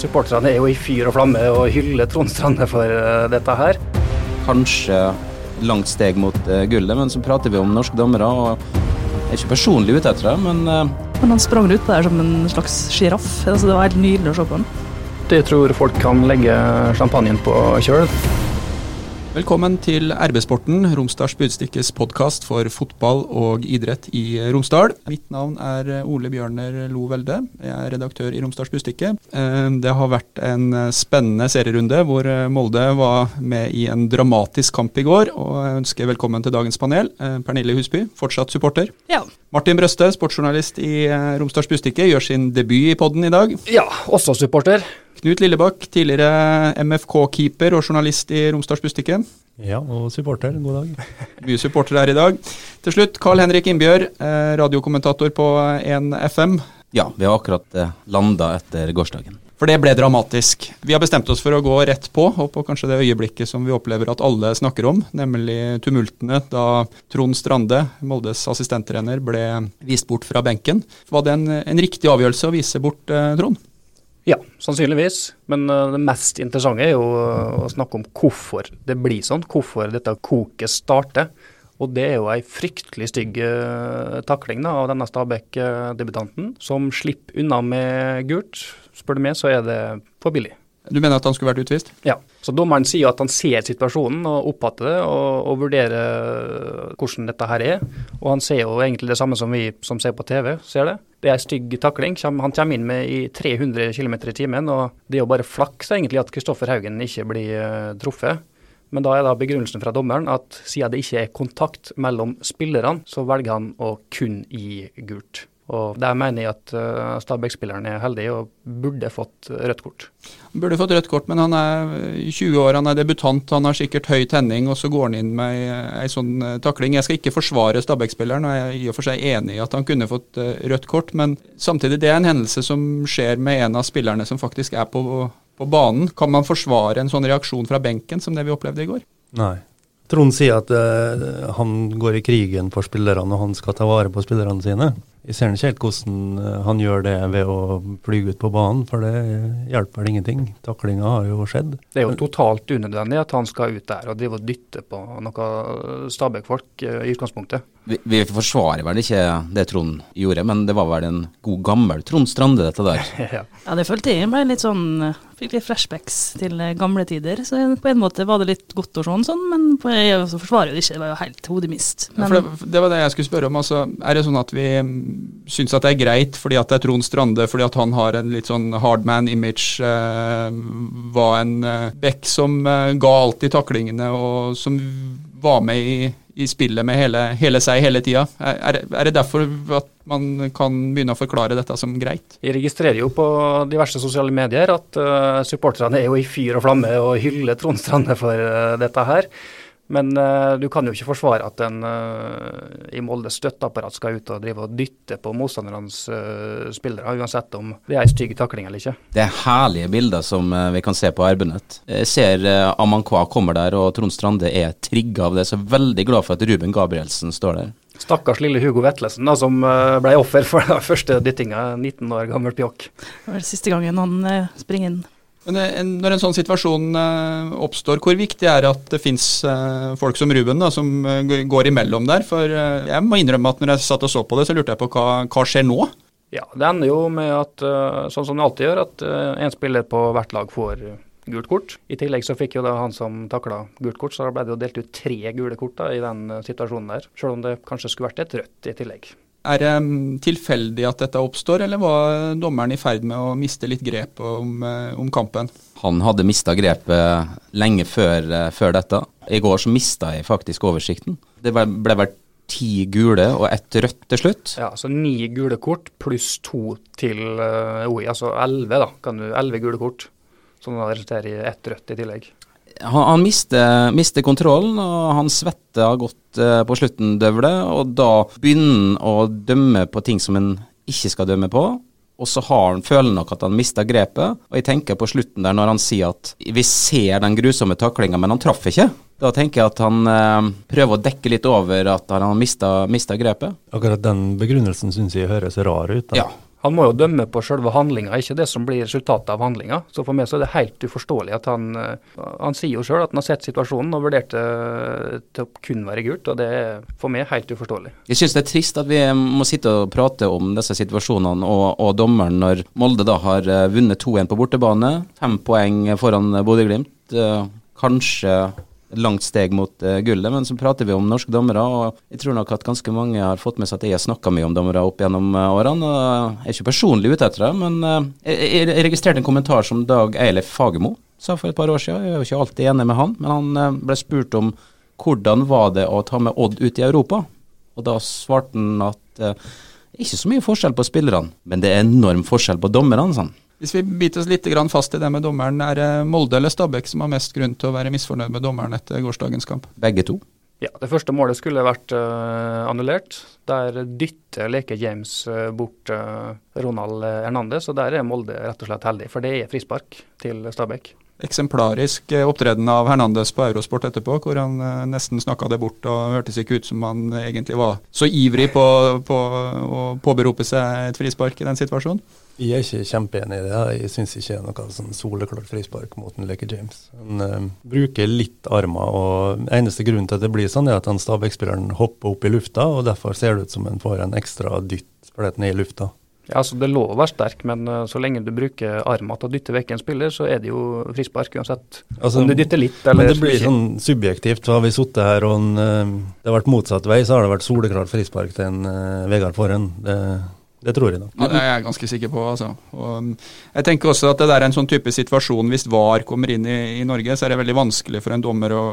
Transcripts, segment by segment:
Supporterne er jo i fyr og flamme og hyller Trond Strande for eh, dette her. Kanskje langt steg mot uh, gullet, men så prater vi om norske dommere. og Jeg er ikke personlig ute etter det, men uh, Men han sprang ut der som en slags sjiraff. Altså, det var helt nydelig å se på han. Det tror folk kan legge champagnen på kjøl. Velkommen til RB-sporten, Romsdals Budstikkes podkast for fotball og idrett i Romsdal. Mitt navn er Ole Bjørner Lo Velde. Jeg er redaktør i Romsdals Budstikke. Eh, det har vært en spennende serierunde hvor Molde var med i en dramatisk kamp i går. Og jeg ønsker velkommen til dagens panel. Eh, Pernille Husby, fortsatt supporter. Ja. Martin Brøste, sportsjournalist i eh, Romsdals Bustikke, gjør sin debut i podden i dag. Ja, også supporter. Knut Lillebakk, tidligere MFK-keeper og journalist i Romsdals Bustikke. Ja, og supporter. God dag. Mye supportere her i dag. Til slutt, Carl Henrik Innbjørg, eh, radiokommentator på 1 FM. ja, vi har akkurat landa etter gårsdagen. For det ble dramatisk. Vi har bestemt oss for å gå rett på, og på kanskje det øyeblikket som vi opplever at alle snakker om, nemlig tumultene da Trond Strande, Moldes assistenttrener, ble vist bort fra benken. Var det en, en riktig avgjørelse å vise bort eh, Trond? Ja, sannsynligvis. Men uh, det mest interessante er jo uh, å snakke om hvorfor det blir sånn. Hvorfor dette koket starter. Og det er jo ei fryktelig stygg uh, takling da, av denne Stabæk-debutanten, som slipper unna med gult. Spør du meg, så er det for billig. Du mener at han skulle vært utvist? Ja. Så dommeren sier at han ser situasjonen og oppfatter det, og, og vurderer hvordan dette her er. Og han ser jo egentlig det samme som vi som ser på TV, ser det. Det er en stygg takling. Han kommer inn med i 300 km i timen, og det er jo bare flaks egentlig at Kristoffer Haugen ikke blir uh, truffet. Men da er da begrunnelsen fra dommeren at siden det ikke er kontakt mellom spillerne, så velger han å kun gi gult. Og Der mener jeg at uh, Stabæk-spilleren er heldig og burde fått rødt kort. Han burde fått rødt kort, men han er 20 år, han er debutant, han har sikkert høy tenning, og så går han inn med ei sånn uh, takling. Jeg skal ikke forsvare Stabæk-spilleren, og jeg er i og for seg enig i at han kunne fått uh, rødt kort, men samtidig, det er en hendelse som skjer med en av spillerne som faktisk er på, på banen. Kan man forsvare en sånn reaksjon fra benken som det vi opplevde i går? Nei. Trond sier at uh, han går i krigen for spillerne, og han skal ta vare på spillerne sine. Jeg ser ikke helt hvordan han gjør det ved å flyge ut på banen, for det hjelper vel ingenting. Taklinga har jo skjedd. Det er jo totalt unødvendig at han skal ut der og drive og dytte på noe Stabæk-folk i utgangspunktet. Vi, vi, forsvarer vel ikke det Trond gjorde, men det var vel en god gammel Trond Strande, dette der. ja. ja, det følte jeg ble litt sånn Fikk litt flashbacks til gamle tider. Så på en måte var det litt godt å se sånn, men på, jeg forsvarer jo det ikke. Det var jo helt hodemist. Men... Ja, det, det, var det jeg skulle spørre om. Altså, er det sånn at vi syns at det er greit fordi at det er Trond Strande, fordi at han har en litt sånn hardman-image, eh, var en eh, bekk som eh, ga alt i taklingene, og som var med i i spillet med hele, hele seg hele tida. Er, er, det derfor at man kan begynne å forklare dette som greit? Vi registrerer jo på diverse sosiale medier at uh, supporterne er jo i fyr og flamme og hyller Trond Strande for uh, dette her. Men uh, du kan jo ikke forsvare at en uh, i Moldes støtteapparat skal ut og drive og dytte på motstandernes uh, spillere, uansett om det er ei stygg takling eller ikke. Det er herlige bilder som vi kan se på RB-nett. Jeg ser Amankwa kommer der, og Trond Strande er trigga av det. Så veldig glad for at Ruben Gabrielsen står der. Stakkars lille Hugo Vetlesen da, som ble offer for den første dyttinga, 19 år gammel pjokk. Det var siste gangen han springer inn. Men når en sånn situasjon oppstår, hvor viktig er det at det finnes folk som Ruben da, som går imellom der? For jeg må innrømme at når jeg satt og så på det, så lurte jeg på hva, hva skjer nå? Ja, Det ender jo med at, sånn som det alltid gjør, at en spiller på hvert lag får gult kort. I tillegg så fikk jo da han som takla gult kort, så da ble det jo delt ut tre gule kort da, i den situasjonen der. Selv om det kanskje skulle vært et rødt i tillegg. Er det tilfeldig at dette oppstår, eller var dommeren i ferd med å miste litt grep om, om kampen? Han hadde mista grepet lenge før, før, dette. I går så mista jeg faktisk oversikten. Det ble, vel ti gule og ett rødt til slutt. Ja, så ni gule kort pluss to til uh, OI, altså elleve, da. Kan du Elleve gule kort. Som resulterer i ett rødt i tillegg han, han mister, mister, kontrollen, og han svetter godt uh, på slutten, Døvle. Og da begynner han å dømme på ting som han ikke skal dømme på. Og så har han, føler nok at han mister grepet. Og jeg tenker på slutten der når han sier at vi ser den grusomme taklinga, men han traff ikke. Da tenker jeg at han uh, prøver å dekke litt over at han har mista grepet. Akkurat den begrunnelsen syns jeg høres rar ut. Da. Ja. Han må jo dømme på selve handlinga, ikke det som blir resultatet av handlinga. Så for meg så er det helt uforståelig at han Han sier jo sjøl at han har sett situasjonen og vurderte til å kun være gult, og det er for meg helt uforståelig. Jeg syns det er trist at vi må sitte og prate om disse situasjonene og, og dommeren når Molde da har vunnet 2-1 på bortebane, fem poeng foran Bodø-Glimt. Kanskje langt steg mot uh, gullet, men så prater vi om norske dommere. og Jeg tror nok at ganske mange har fått med seg at jeg har snakka mye om dommere opp gjennom uh, årene. og Jeg er ikke personlig ute etter det, men uh, jeg, jeg, registrerte en kommentar som Dag Eilef Fagermo sa for et par år siden. Jeg er jo ikke alltid enig med han, men han ble spurt om hvordan var det å ta med Odd ut i Europa. Og da svarte han at ikke så mye forskjell på spillerne, men det er enorm forskjell på dommerne. Sånn. Hvis vi biter oss litt fast i det med dommeren, er det Molde eller Stabæk som har mest grunn til å være misfornøyd med dommeren etter gårsdagens kamp? Begge to. Ja, Det første målet skulle vært uh, annullert. Der dytter Leke James uh, bort uh, Ronald Hernandez, og der er Molde rett og slett heldig. For det er frispark til Stabæk. Eksemplarisk opptreden av Hernandez på Eurosport etterpå, hvor han nesten snakka det bort og hørtes ikke ut som han egentlig var så ivrig på, på å påberope seg et frispark i den situasjonen. Jeg er ikke kjempeenig i det. Jeg syns ikke det er noe sånn soleklart frispark mot en Leke James. Han uh, bruker litt armer, og eneste grunnen til at det blir sånn, er at han Stabæk-spilleren hopper opp i lufta, og derfor ser det ut som han får en ekstra dytt fordi han er i lufta. Ja, altså Det er lov å være sterk, men uh, så lenge du bruker armen til å dytte vekk en spiller, så er det jo frispark uansett. Altså, om du dytter litt eller Men det blir sånn subjektivt. Så har vi sittet her og en, uh, det har vært motsatt vei, så har det vært soleklart frispark til en uh, Vegard Forhen. Det det tror jeg nok. Ja, det er jeg ganske sikker på. Altså. Og um, jeg tenker også at det der er en sånn type situasjon Hvis VAR kommer inn i, i, Norge, så er det veldig vanskelig for en dommer å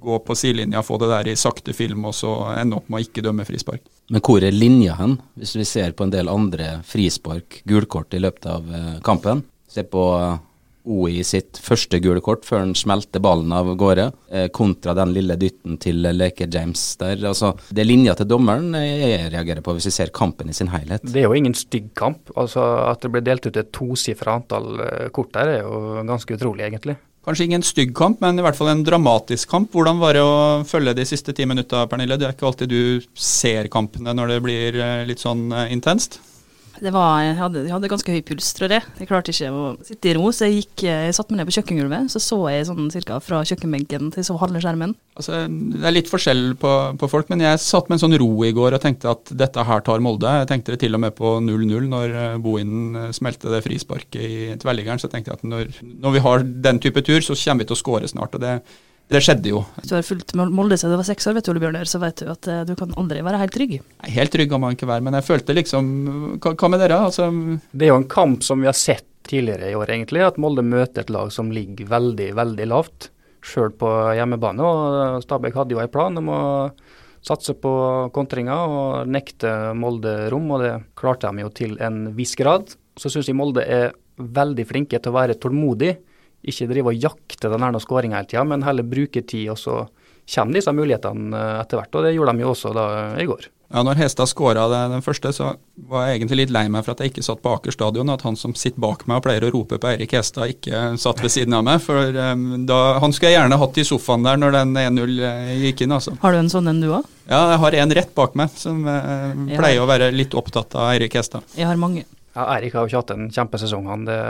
gå på sidelinja, få det der i sakte film og så ende opp med å ikke dømme frispark. Men hvor er linja hen, hvis vi ser på en del andre frispark, gulkort i løpet av eh, kampen? Se på OI sitt første gule kort før han smelter ballen av gårde, eh, kontra den lille dytten til Leke James der. Altså, det er linja til dommeren jeg reagerer på, hvis vi ser kampen i sin helhet. Det er jo ingen stygg kamp. Altså, At det ble delt ut et tosifra antall eh, kort der, er jo ganske utrolig, egentlig. Kanskje ingen stygg kamp, men i hvert fall en dramatisk kamp. Hvordan var det å følge de siste ti minutta, Pernille? Det er ikke alltid du ser kampene når det blir eh, litt sånn intenst? Det var, jeg, hadde, jeg hadde ganske høy puls, tror jeg. Jeg klarte ikke å sitte i ro, så jeg, gikk, jeg satte meg ned på kjøkkengulvet. Så så jeg sånn cirka fra kjøkkenbenken til så halve skjermen. Altså, det er litt forskjell på, på, folk, men jeg satt med en sånn ro i går og tenkte at dette her tar Molde. Jeg tenkte det til og med på 0-0 når eh, Bohinen eh, smelte det frisparket i tverrliggeren. Så tenkte jeg at når, når vi har den type tur, så kommer vi til å skåre snart. og det det skjedde jo. Hvis du har fulgt Molde siden du var seks år, vet du, Ole Bjørner, så vet du at uh, du kan aldri være helt trygg. Nei, helt trygg kan man ikke være, men jeg følte liksom Hva, hva med dere? Altså, det er jo en kamp som vi har sett tidligere i år, egentlig. At Molde møter et lag som ligger veldig, veldig lavt, sjøl på hjemmebane. og Stabæk hadde jo en plan om å satse på kontringer og nekte Molde rom, og det klarte de jo til en viss grad. Så syns jeg Molde er veldig flinke til å være tålmodig ikke drive og jakte den her skåringa hele tida, men heller bruke tid, og så kommer disse mulighetene eh, etter hvert. Og det gjorde de jo også da i går. Ja, når Hestad skåra den første, så var jeg egentlig litt lei meg for at jeg ikke satt på Aker stadion. At han som sitter bak meg og pleier å rope på Eirik Hestad, ikke satt ved siden av meg. For um, da, han skulle jeg gjerne hatt i sofaen der når den 1-0 eh, gikk inn, altså. Har du en sånn en du òg? Ja, jeg har en rett bak meg som uh, pleier har... å være litt opptatt av Eirik Hestad. Jeg har mange. Ja, Eirik har jo ikke hatt en kjempesesong, han. Det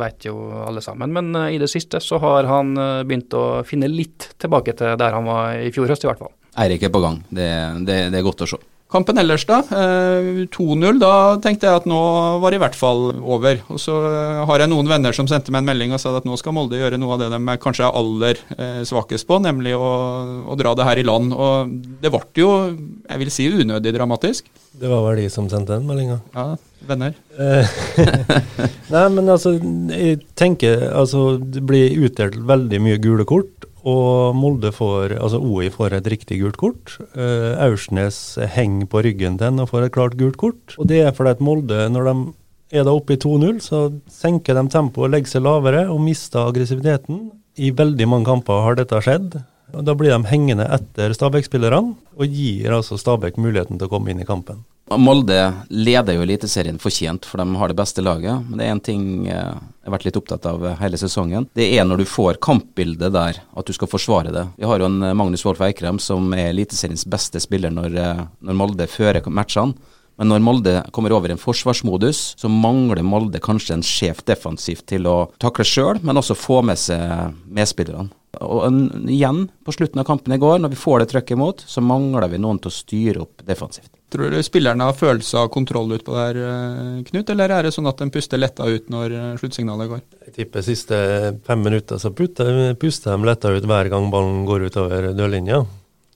vet jo alle sammen. Men uh, i det siste så har han uh, begynt å finne litt tilbake til der han var i fjor høst, i hvert fall. Eirik er på gang. Det, det, det er godt å se. Kampen ellers, da. Eh, 2-0. Da tenkte jeg at nå var det i hvert fall over. Og så har jeg noen venner som sendte meg en melding og sa at nå skal Molde gjøre noe av det de er kanskje er aller eh, svakest på, nemlig å, å, dra det her i land. Og det ble jo, jeg vil si, unødig dramatisk. Det var vel de som sendte den meldinga? Ja, venner. Eh, nei, men altså, jeg tenker altså det blir utdelt veldig mye gule kort. Og Molde får, altså OI får et riktig gult kort. Uh, Aursnes henger på ryggen til den og får et klart gult kort. Og det er fordi at Molde, når de er da oppe i 2-0, så senker de tempoet, legger seg lavere og mister aggressiviteten. I veldig mange kamper har dette skjedd. Og Da blir de hengende etter Stabæk-spillerne, og gir altså Stabæk muligheten til å komme inn i kampen. Molde leder jo Eliteserien fortjent, for de har det beste laget. Men det er én ting eh, jeg har vært litt opptatt av hele sesongen. Det er når du får kampbildet der, at du skal forsvare det. Vi har jo en eh, Magnus Wolff Eikrem som er Eliteseriens beste spiller når, eh, når Molde fører matchene. Men når Molde kommer over en forsvarsmodus, så mangler Molde kanskje en sjef defensivt til å takle sjøl, men også få med seg medspillerne. Og en, igjen, på slutten av kampen i går, når vi får det trøkket imot, så mangler vi noen til å styre opp defensivt. Tror du spillerne har følelse av kontroll utpå der, her, Knut, eller er det sånn at de puster letta ut når eh, sluttsignalet går? Jeg tipper siste fem minutter så putter, puster de letta ut hver gang ballen går utover dørlinja.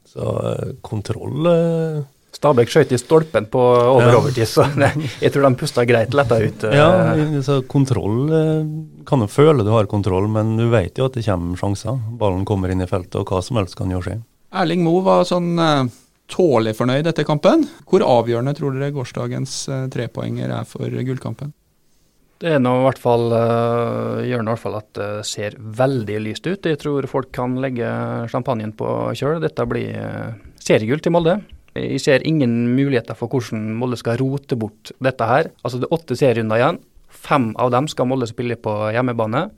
Så eh, kontroll eh, Stabæk skøyt i stolpen på over Ja. overtid, så det, jeg tror de pusta greit letta ut. Ja, så kontroll eh, kan jo føle du har kontroll, men du vet jo at det kommer sjanser. Ballen kommer inn i feltet, og hva som helst kan jo skje. Erling Moe var sånn eh, tålelig fornøyd etter kampen. Hvor avgjørende tror dere gårsdagens eh, trepoenger er for gullkampen? Det er nå i hvert fall, gjør i hvert fall at det ser veldig lyst ut. Jeg tror folk kan legge champagnen på kjøl. Dette blir seriegull til Molde. Jeg ser ingen muligheter for hvordan Molde skal rote bort dette her. Altså Det er åtte serierunder igjen. Fem av dem skal Molde spille på hjemmebane.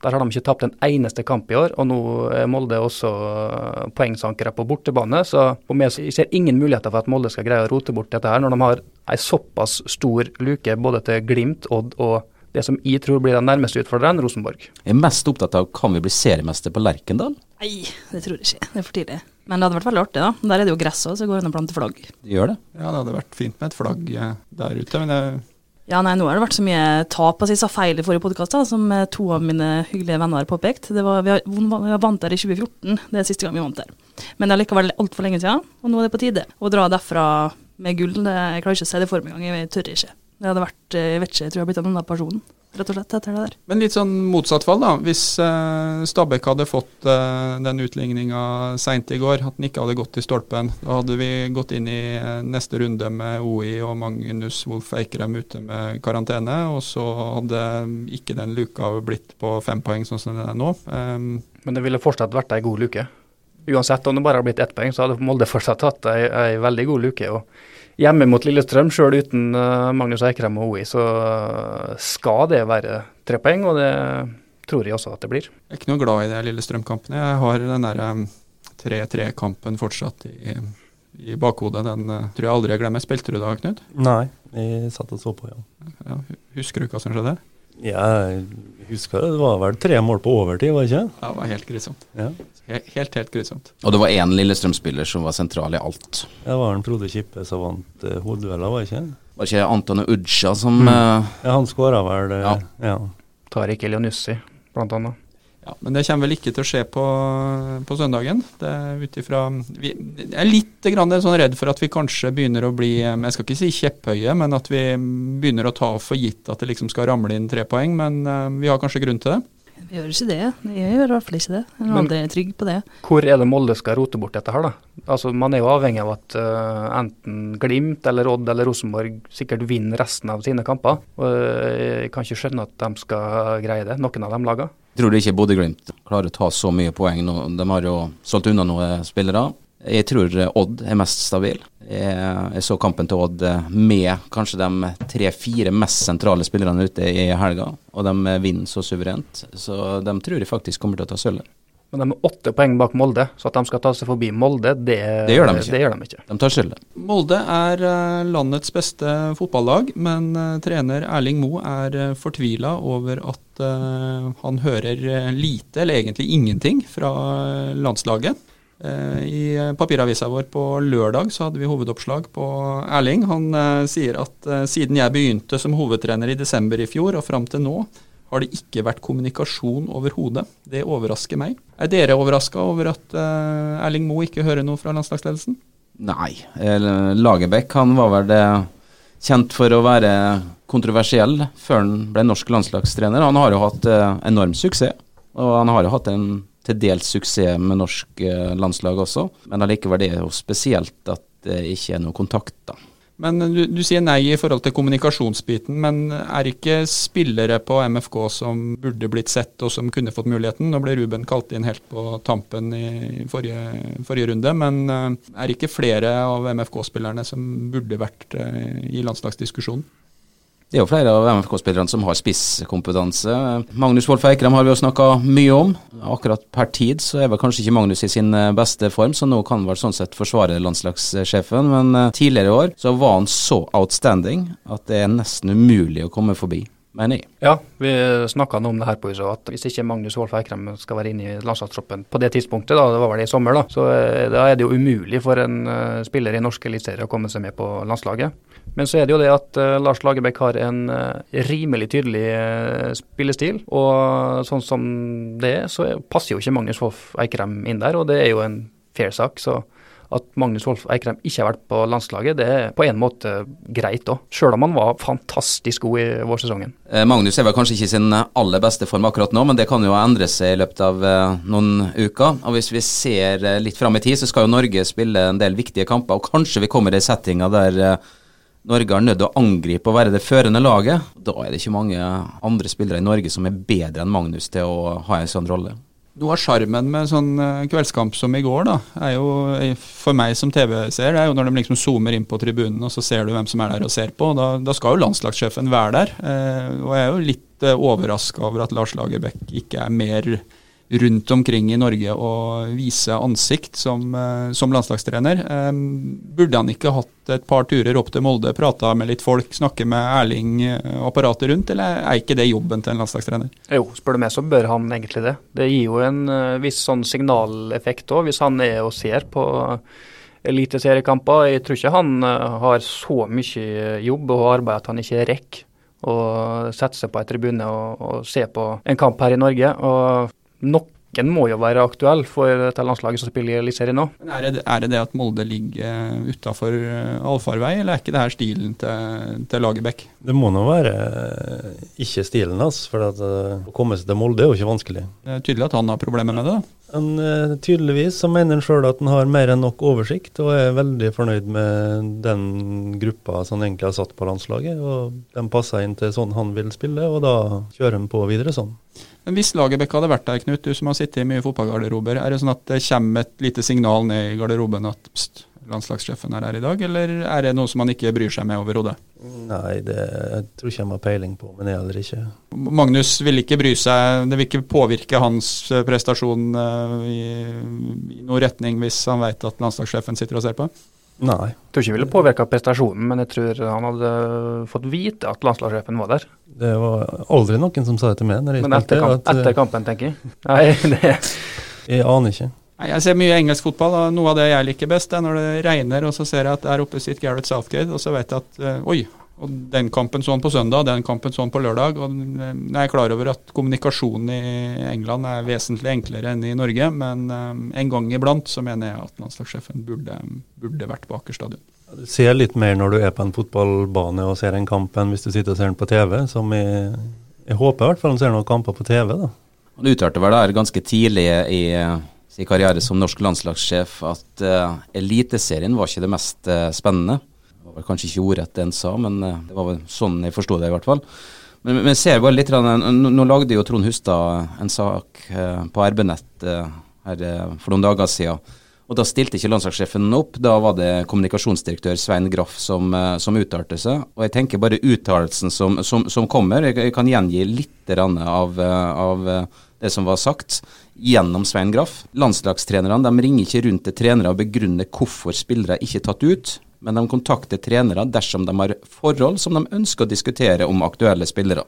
Der har de ikke tapt en eneste kamp i år, og nå er Molde også øh, poengsankere på bortebane. Så for meg så jeg ser ingen muligheter for at Molde skal greie å rote bort dette her, når de har ei såpass stor luke både til Glimt, Odd og det som jeg tror blir den nærmeste utfordreren, Rosenborg. Jeg er mest opptatt av kan vi bli seriemester på Lerkendal. Nei, det tror jeg ikke. Det er for tidlig. Men det hadde vært veldig artig, da. Der er det jo gress òg, så det går an å plante flagg. Det gjør det. Ja, det hadde vært fint med et flagg eh, der ute. men det Ja, nei, nå har det vært så mye tap. Altså, jeg sa feil i forrige podkast, som eh, to av mine hyggelige venner har påpekt. Det var, vi, har, vi har vant der i 2014, det er siste gang vi vant der. Men det er likevel altfor lenge siden, og nå er det på tide. Å dra derfra med gull, jeg klarer ikke å se det for meg engang, jeg tør ikke. Det hadde vært, eh, jeg vet ikke, jeg tror jeg har blitt en annen person, rett og slett, etter det der. Men litt sånn motsatt fall, da. Hvis eh, Stabæk hadde fått eh, den utligninga seint i går, at den ikke hadde gått i stolpen, da hadde vi gått inn i eh, neste runde med OI og Magnus Wolff Eikrem ute med karantene, og så hadde ikke den luka blitt på fem poeng sånn som den er nå. Um, Men det ville fortsatt vært ei god luke. Uansett om det bare har blitt ett poeng, så hadde Molde fortsatt hatt ei, ei veldig god luke. og Hjemme mot Lillestrøm, sjøl uten eh, Magnus Eikrem og OI, så eh, skal det være tre poeng, og det tror jeg også at det blir. jeg er ikke noe glad i de Lillestrøm-kampene. Jeg har den der um, 3-3-kampen fortsatt i, i bakhodet. Den eh, tror jeg aldri jeg glemmer. Spilte du da, Knut? Nei, jeg satt og så på, ja. Ja, husker du hva som skjedde? Ja, Jeg husker det, det var vel tre mål på overtid, var det ikke? Ja, det var helt grusomt. Ja. Helt, helt grusomt. Og det var én Lillestrøm-spiller som var sentral i alt. Det var en Frode Kippe som vant uh, hodedueller, var det ikke? Var det ikke Anton Udsja som Mm. uh, Ja, han skåra vel uh, Ja. ja. Tariq Elionussi, blant annet. Ja, Men det kommer vel ikke til å skje på, på søndagen. Det er ut ifra vi, Jeg er litt grann sånn redd for at vi kanskje begynner å bli Jeg skal ikke si kjepphøye, men at vi begynner å ta for gitt at det liksom skal ramle inn tre poeng. Men vi har kanskje grunn til det. Vi gjør ikke det. Jeg gjør i hvert fall ikke det. Jeg er Men- aldri trygg på det. Hvor er det Molde skal rote bort dette her, da? Altså, Man er jo avhengig av at uh, enten Glimt eller Odd eller Rosenborg sikkert vinner resten av sine kamper. Og eh, jeg kan ikke skjønne at de skal greie det, noen av de lagene. Tror du ikke Bodø-Glimt klarer å ta så mye poeng nå. De har jo solgt unna noen spillere. Jeg tror eh, Odd er mest stabil. Jeg, jeg så kampen til Odd eh, med kanskje de tre-fire mest sentrale spillerne ute i helga, og de eh, vinner så suverent. Så de tror jeg faktisk kommer til å ta sølv. Men de er åtte poeng bak Molde, så at de skal ta seg forbi Molde, det, Det gjør de ikke. Det gjør de ikke. De tar sølvet. Molde er landets beste fotballag, men trener Erling Moe er fortvila over at han hører lite, eller egentlig ingenting, fra landslaget. Eh, I eh, papiravisa vår på lørdag så hadde vi hovedoppslag på Erling. Han eh, sier at siden jeg begynte som hovedtrener i desember i fjor og fram til nå, har det ikke vært kommunikasjon overhodet. Det overrasker meg. Er dere overraska over at Erling Moe ikke hører noe fra landslagsledelsen? Nei. Lagerbäck han var vel kjent for å være kontroversiell før han ble norsk landslagstrener. Han har jo hatt enorm suksess, og han har jo hatt en til dels suksess med norsk eh, landslag også. Men allikevel det er jo spesielt at det ikke er noe kontakt, da. Men du, du sier nei i forhold til kommunikasjonsbiten, men er ikke spillere på MFK som burde blitt sett, og som kunne fått muligheten? Nå ble Ruben kalt inn helt på tampen i forrige, forrige runde, men eh, er ikke flere av MFK-spillerne som burde vært eh, i landslagsdiskusjonen? Det er jo flere av MFK-spillerne som har spisskompetanse. Magnus Wolff Eikrem har vi jo snakka mye om. Akkurat per tid så er vel kanskje ikke Magnus i sin eh, beste form, så nå kan han vel sånn sett forsvare landslagssjefen. Men eh, tidligere i år så var han så outstanding at det er nesten umulig å komme forbi mener jeg. Ja, vi snakka om det her på huset, at hvis ikke Magnus Wolff Eikrem skal være inne i landslagstroppen på det tidspunktet, da, det var vel i sommer, da, så da er det jo umulig for en spiller i norsk eliteserie å komme seg med på landslaget. Men så er det jo det at uh, Lars Lagerbäck har en uh, rimelig tydelig uh, spillestil. Og sånn som det er, så passer jo ikke Magnus Wolff Eikrem inn der, og det er jo en fair sak. så at Magnus Wolff Eikrem ikke har vært på landslaget, det er på en måte greit òg. Sjøl om han var fantastisk god i vårsesongen. Magnus er vel kanskje ikke i sin aller beste form akkurat nå, men det kan jo endre seg i løpet av noen uker. Og Hvis vi ser litt fram i tid, så skal jo Norge spille en del viktige kamper. Og kanskje vi kommer i settinga der Norge er nødt til å angripe og være det førende laget. Da er det ikke mange andre spillere i Norge som er bedre enn Magnus til å ha en sånn rolle. Noe av sjarmen med sånn eh, kveldskamp som i går, da, er jo for meg som TV-seer, det er jo når de liksom zoomer inn på tribunen og så ser du hvem som er der og ser på. Da, da skal jo landslagssjefen være der. Eh, og jeg er jo litt eh, overraska over at Lars Lagerbäck ikke er mer rundt omkring i Norge og vise ansikt som, eh, som landslagstrener. Burde han ikke hatt et par turer opp til Molde, prata med litt folk, snakke med Erling og apparatet rundt, eller er ikke det jobben til en landslagstrener? Jo, spør du meg så bør han egentlig det. Det gir jo en uh, viss sånn signaleffekt òg, hvis han er og ser på eliteseriekamper. Jeg tror ikke han har så mye jobb og arbeid at han ikke rekker å sette seg på en tribune og, og, se på en kamp her i Norge. og noen må jo være aktuell for dette landslaget som spiller i Eliteserien nå. Men er det, er det, det at Molde ligger utafor eh, allfarvei, eller er ikke det her stilen til, til Lagerbäck? Det må nå være eh, ikke stilen hans, for at, å komme seg til Molde er jo ikke vanskelig. Det er tydelig at han har problemer med det? da. Han, tydeligvis så mener han sjøl at han har mer enn nok oversikt, og er veldig fornøyd med den gruppa som han egentlig har satt på landslaget. og De passer inn til sånn han vil spille, og da kjører han på videre sånn. Men Hvis Lagerbäck hadde vært der, Knut, du som har sittet i mye fotballgarderober, er det sånn at det kommer et lite signal ned i garderoben at pst, landslagssjefen er her i dag, eller er det noe som han ikke bryr seg med overhodet? Nei, det jeg tror ikke jeg har peiling på, men jeg heller ikke. Magnus vil ikke bry seg, det vil ikke påvirke hans eh, prestasjon uh, i, i noen retning hvis han vet at landslagssjefen sitter og ser på? Nei. Jeg tror ikke det ville påvirka prestasjonen, men jeg tror han hadde fått vite at landslagssjefen var der. Det var aldri noen som sa det til meg. men etter, kamp, at, etter, kampen, tenker jeg? Nei, det Jeg aner ikke. Jeg ser mye engelsk fotball, og noe av det jeg liker best, er når det regner, og så ser jeg at der oppe sitter Gareth Southgate, og så vet jeg at uh, oi, og den kampen sånn på søndag, den kampen sånn på lørdag. og Jeg er klar over at kommunikasjonen i England er vesentlig enklere enn i Norge, men um, en gang iblant så mener jeg at landslagssjefen burde, burde vært på Aker stadion. Du ser litt mer når du er på en fotballbane og ser en kamp enn hvis du sitter og ser den på TV. som Jeg, jeg håper i hvert fall han ser noen kamper på TV. da. Han uttalte vel der ganske tidlig i sin karriere som norsk landslagssjef at uh, Eliteserien var ikke det mest uh, spennende det var kanskje ikke ordrett det han sa, men eh, det var vel sånn jeg forsto det i hvert fall. Men, men ser bare litt, nå, nå lagde jo Trond Hustad en sak eh, på RB-nett eh, for noen dager siden. Og Da stilte ikke landslagssjefen opp, da var det kommunikasjonsdirektør Svein Graff som, som uttalte seg. Og jeg tenker bare uttalelsen som, som, som, kommer, jeg, jeg, kan gjengi litt av, av, det som var sagt gjennom Svein Graff. Landslagstrenerne de ringer ikke rundt til trenere og begrunner hvorfor spillere ikke er tatt ut men de kontakter trenere dersom de har forhold som de ønsker å diskutere om aktuelle spillere.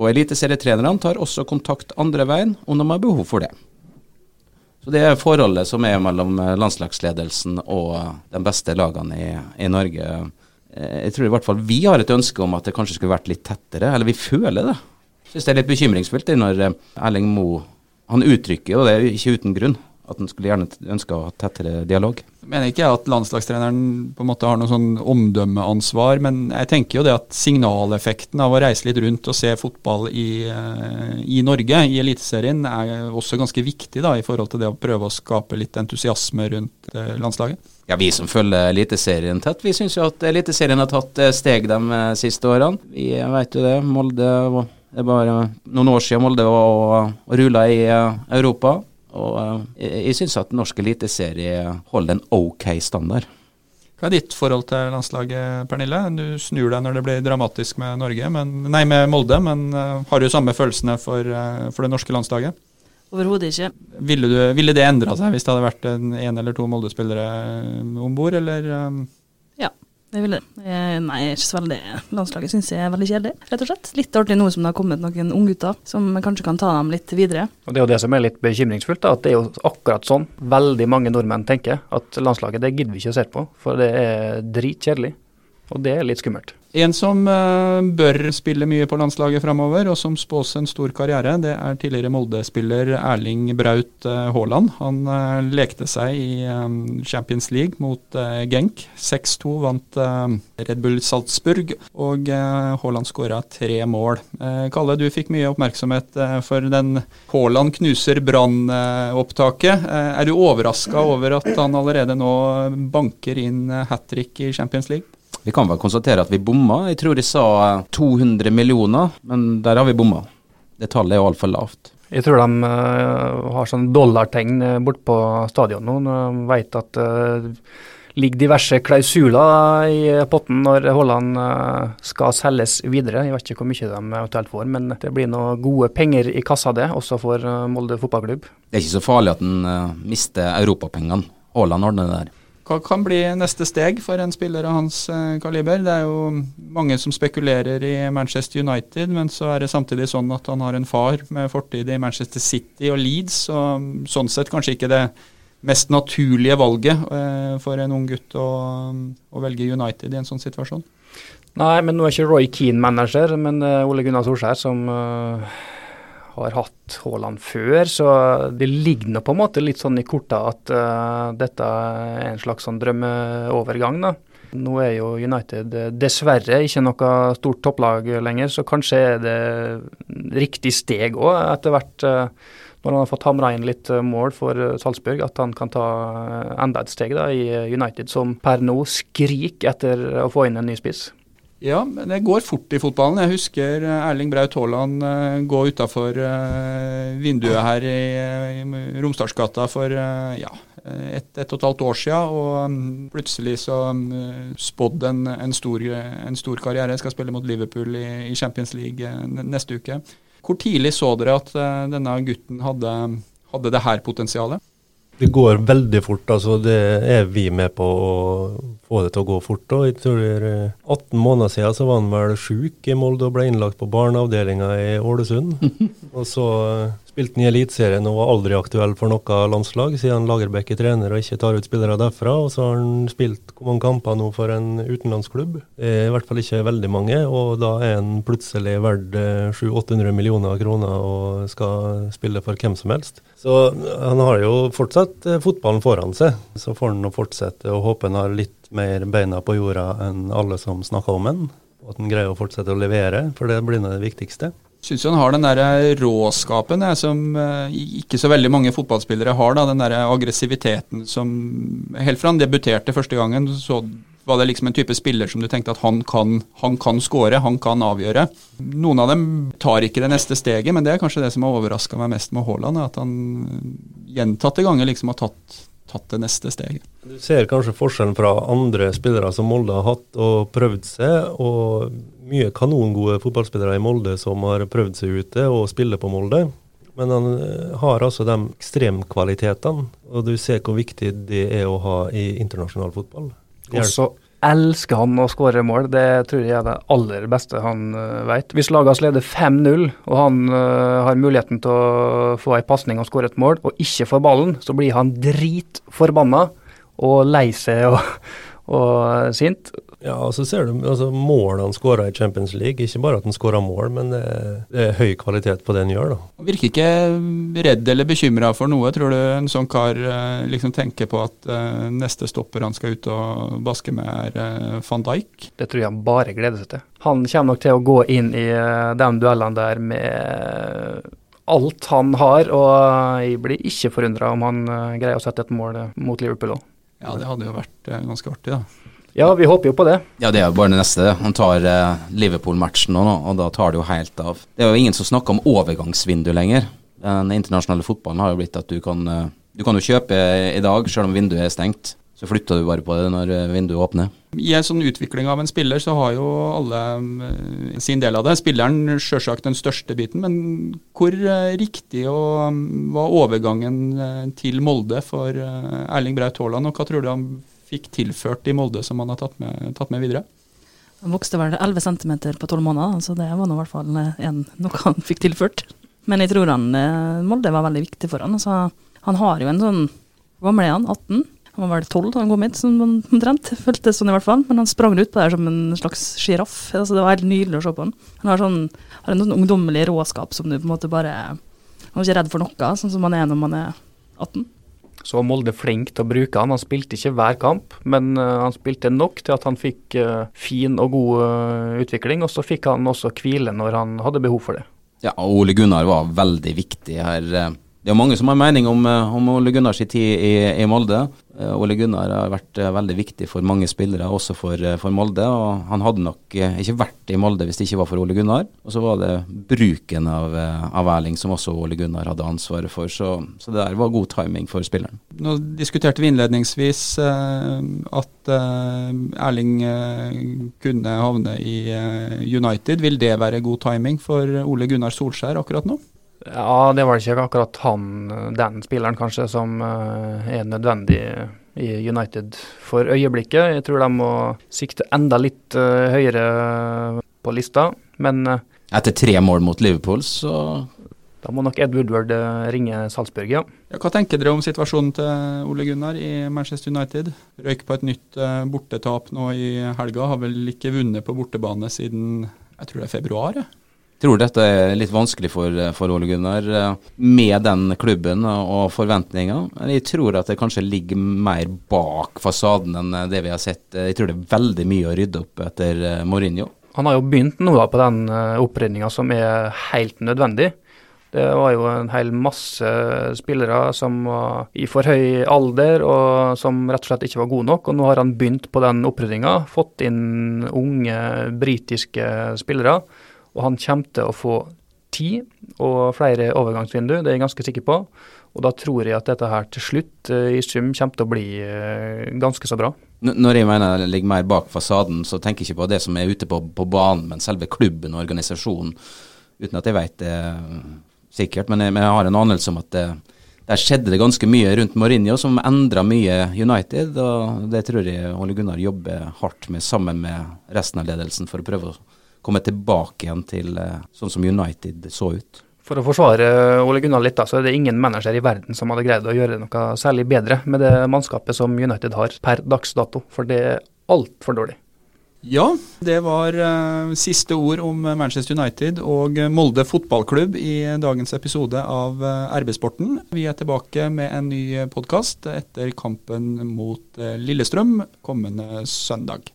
Og eliteserietrenerne tar også kontakt andre veien om de har behov for det. Så Det er forholdet som er mellom eh, landslagsledelsen og eh, de beste lagene i, i Norge. Eh, jeg tror i hvert fall vi har et ønske om at det kanskje skulle vært litt tettere, eller vi føler det. Jeg synes det er litt bekymringsfullt når Erling Moe han uttrykker, og det er ikke uten grunn, at han skulle gjerne ønske å ha tettere dialog. Jeg mener ikke at landslagstreneren på en måte har noe sånn omdømmeansvar, men jeg tenker jo det at signaleffekten av å reise litt rundt og se fotball i, eh, i Norge, i Eliteserien, er også ganske viktig da, i forhold til det å prøve å skape litt entusiasme rundt eh, landslaget. Ja, Vi som følger Eliteserien tett, vi syns jo at Eliteserien har tatt eh, steg de siste årene. Vi vet jo det. Molde det er bare noen år siden Molde var og, og rula i Europa. Og uh, jeg, jeg syns at norsk eliteserie holder en ok standard. Hva er ditt forhold til landslaget, Pernille? Du snur deg når det blir dramatisk med Norge, men, nei, med Molde, men uh, har du samme følelsene for, uh, for det norske landslaget? Overhodet ikke. Ville, du, ville, det endra seg hvis det hadde vært en, en eller to Molde-spillere om bord, eller? Det vil. Nei, jeg er ikke så veldig Landslaget syns jeg er veldig kjedelig, rett og slett. Litt artig nå som det har kommet noen unggutter som kanskje kan ta dem litt videre. Og Det er jo det som er litt bekymringsfullt, da, at det er jo akkurat sånn veldig mange nordmenn tenker. At landslaget det gidder vi ikke å se på, for det er dritkjedelig. Og det er litt skummelt. En som uh, bør spille mye på landslaget framover, og som spås en stor karriere, det er tidligere Molde-spiller Erling Braut uh, Haaland. Han uh, lekte seg i Champions League mot Genk. 6-2 vant Red Bull Salzburg, og Haaland skåra tre mål. Kalle, du fikk mye oppmerksomhet for den Haaland knuser Brann-opptaket. er du overraska over at han allerede nå banker inn hat trick i Champions League? Vi kan vel konstatere at vi bomma. Jeg tror de sa 200 millioner, men der har vi bomma. Det tallet er altfor lavt. Jeg tror de uh, har sånn dollartegn uh, borte på stadion nå, de vet at det uh, ligger diverse klausuler i potten når Haaland uh, skal selges videre. Jeg vet ikke hvor mye de eventuelt får, men det blir noen gode penger i kassa det, også for Molde fotballklubb. Det er ikke så farlig at han mister europapengene. Haaland ordner det der. Hva kan bli neste steg for en spiller av hans eh, kaliber? Det er jo mange som spekulerer i Manchester United, men så er det samtidig sånn at han har en far med fortid i Manchester City og Leeds, og sånn sett kanskje ikke det mest naturlige valget eh, for en ung gutt å, å, velge United i en sånn situasjon. Nei, men nå er ikke Roy Keane manager, men uh, Ole Gunnar Solskjær som har hatt Haaland før, så det ligger nå på en måte litt sånn i korta at uh, dette er en slags sånn drømmeovergang. da. Nå er jo United eh, dessverre ikke noe stort topplag lenger, så kanskje er det riktig steg òg etter hvert. Uh, når han har fått hamra inn litt mål for Salzburg, at han kan ta enda et steg da, i United, som per nå skriker etter å få inn en ny spiss. Ja, men det går fort i fotballen. Jeg husker eh, Erling Braut Haaland uh, gå utafor uh, vinduet her i, Romsdalsgata for ja, et, et, og et halvt år siden, og um, plutselig så um, spådd en, en, en, stor, karriere. Jeg skal spille mot Liverpool i, i Champions League neste uke. Hvor tidlig så dere at denne gutten hadde, hadde det her potensialet? Det går veldig fort. altså Det er vi med på å få det til å gå fort. Og jeg tror 18 måneder siden så var han vel sjuk i Molde og ble innlagt på barneavdelinga i Ålesund. og så spilte han i Eliteserien og var aldri aktuell for noe landslag, siden Lagerbäck er trener og ikke tar ut spillere derfra. Og så har han spilt hvor mange kamper nå for en utenlandsklubb? I hvert fall ikke veldig mange. Og da er han plutselig verdt 700-800 millioner kroner og skal spille for hvem som helst. Så han har jo fortsatt eh, fotballen foran seg. Så får han fortsette og håpe han har litt mer beina på jorda enn alle som snakker om den. Og at han greier å fortsette å levere, for det blir det viktigste. Syns han har den der eh, råskapen jeg, som eh, ikke så veldig mange fotballspillere har. da, Den der aggressiviteten som Helt fra han debuterte første gangen, så var det liksom en type spiller som du tenkte at han kan, han kan score, han kan avgjøre. Noen av dem tar ikke det neste steget, men det er kanskje det som har overraska meg mest med Haaland. At han gjentatte ganger liksom har tatt, tatt det neste steget. Du ser kanskje forskjellen fra andre spillere som Molde har hatt og prøvd seg, og mye kanongode fotballspillere i Molde som har prøvd seg ute og spiller på Molde. Men han eh, har altså de ekstremkvalitetene, og du ser hvor viktig det er å ha i internasjonal fotball. Og så elsker han å skåre mål, det tror jeg er det aller beste han uh, vet. Hvis laget leder 5-0, og han uh, har muligheten til å få ei pasning og skåre et mål, og ikke får ballen, så blir han dritforbanna og lei seg og, og sint. Ja, og så ser du altså, målene han skåra i Champions League. Ikke bare at han skåra mål, men det, det, er høy kvalitet på det han gjør. da. Han virker ikke redd eller bekymra for noe. Tror du en sånn kar eh, liksom tenker på at uh, neste stopper han skal ut og baske med, er uh, van Dijk? Det tror jeg han bare gleder seg til. Han kommer nok til å gå inn i uh, de duellene der med alt han har, og jeg blir ikke forundra om han greier å sette et mål mot Liverpool òg. Ja, det hadde jo vært ganske artig, da. Ja, vi håper jo på det. Ja, det er jo bare det neste. Han tar eh, Liverpool-matchen nå, og da tar det jo helt av. Det er jo ingen som snakker om overgangsvindu lenger. Den internasjonale fotballen har jo blitt at du kan, uh, du kan jo kjøpe i dag, selv om vinduet er stengt. Så flytter du bare på det når eh, vinduet åpner. I en sånn utvikling av en spiller, så har jo alle eh, sin del av det. Spilleren sjølsagt den største biten, men hvor eh, riktig og, mm, var overgangen eh, til Molde for eh, Erling Braut Haaland, og hva tror du han fikk tilført i Molde som han har tatt med, tatt med videre? Han vokste vel 11 cm på 12 måneder, så det var i hvert fall eh, en, noe han fikk tilført. Men jeg tror han, eh, Molde var veldig viktig for han. Altså, han har jo en sånn Hvor gammel er han? 18? Han var vel 12 da han kom hit, sånn omtrent. Føltes sånn i hvert fall. Men han sprang ut på der som en slags sjiraff. Altså, det var helt nydelig å se på han. Han har, sånn, har en sånn ungdommelig råskap som du på en måte bare Han er ikke redd for noe, sånn som han er når man er 18. Så var Molde flink til å bruke han. Han spilte ikke hver kamp, men eh, han spilte nok til at han fikk eh, fin og god eh, utvikling. Og så fikk han også hvile når han hadde behov for det. Ja, og Ole Gunnar var veldig viktig her. Det er mange som har mening om, eh, om Ole Gunnars tid i, i Molde. Eh, Ole Gunnar har vært eh, veldig viktig for mange spillere, også for, for Molde. og Han hadde nok ikke vært i Molde hvis det ikke var for Ole Gunnar. Og så var det bruken av, av Erling som også Ole Gunnar hadde ansvaret for. Så, så det der var god timing for spilleren. Nå diskuterte vi innledningsvis at Erling kunne havne i United. Vil det være god timing for Ole Gunnar Solskjær akkurat nå? Ja, det var ikke akkurat han, den spilleren kanskje, som eh, er nødvendig i United for øyeblikket. Jeg tror de må sikte enda litt eh, høyere på lista, men eh, Etter tre mål mot Liverpool, så da må nok Ed Woodward ringe Salzburg, ja. Ja, hva tenker dere om situasjonen til Ole Gunnar i Manchester United? Røyk på et nytt bortetap nå i helga. Har vel ikke vunnet på bortebane siden jeg tror det er februar. Ja. Tror dette er litt vanskelig for, for Ole Gunnar eh, med den klubben og forventninger. Jeg tror at det kanskje ligger mer bak fasaden enn det vi har sett. Jeg tror det er veldig mye å rydde opp etter eh, Mourinho. Han har jo begynt nå da på den uh, opprydninga som er helt nødvendig. Det var jo en hel masse spillere som var i for høy alder og som rett og slett ikke var gode nok. Og nå har han begynt på den opprydninga, fått inn unge britiske spillere. Og han kommer til å få tid og flere overgangsvindu, det er jeg ganske sikker på. Og da tror jeg at dette her til slutt eh, i sum kommer til å bli eh, ganske så bra. Når jeg mener det ligger mer bak fasaden, så tenker jeg ikke på det som er ute på, på banen, men selve klubben og organisasjonen. Uten at jeg vet det sikkert, men jeg, men jeg har en anelse om at det, der skjedde det ganske mye rundt Mourinho som endra mye United, og det tror jeg Ole Gunnar jobber hardt med sammen med resten av ledelsen for å prøve å komme tilbake igjen til eh, sånn som United så ut. For å forsvare Ole Gunnar litt, da, så er det ingen manager i verden som hadde greid å gjøre noe særlig bedre med det mannskapet som United har per dags dato, for det er altfor dårlig. Ja, det var uh, siste ord om Manchester United og Molde fotballklubb i dagens episode av uh, RB-sporten. Vi er tilbake med en ny podkast etter kampen mot uh, Lillestrøm kommende søndag.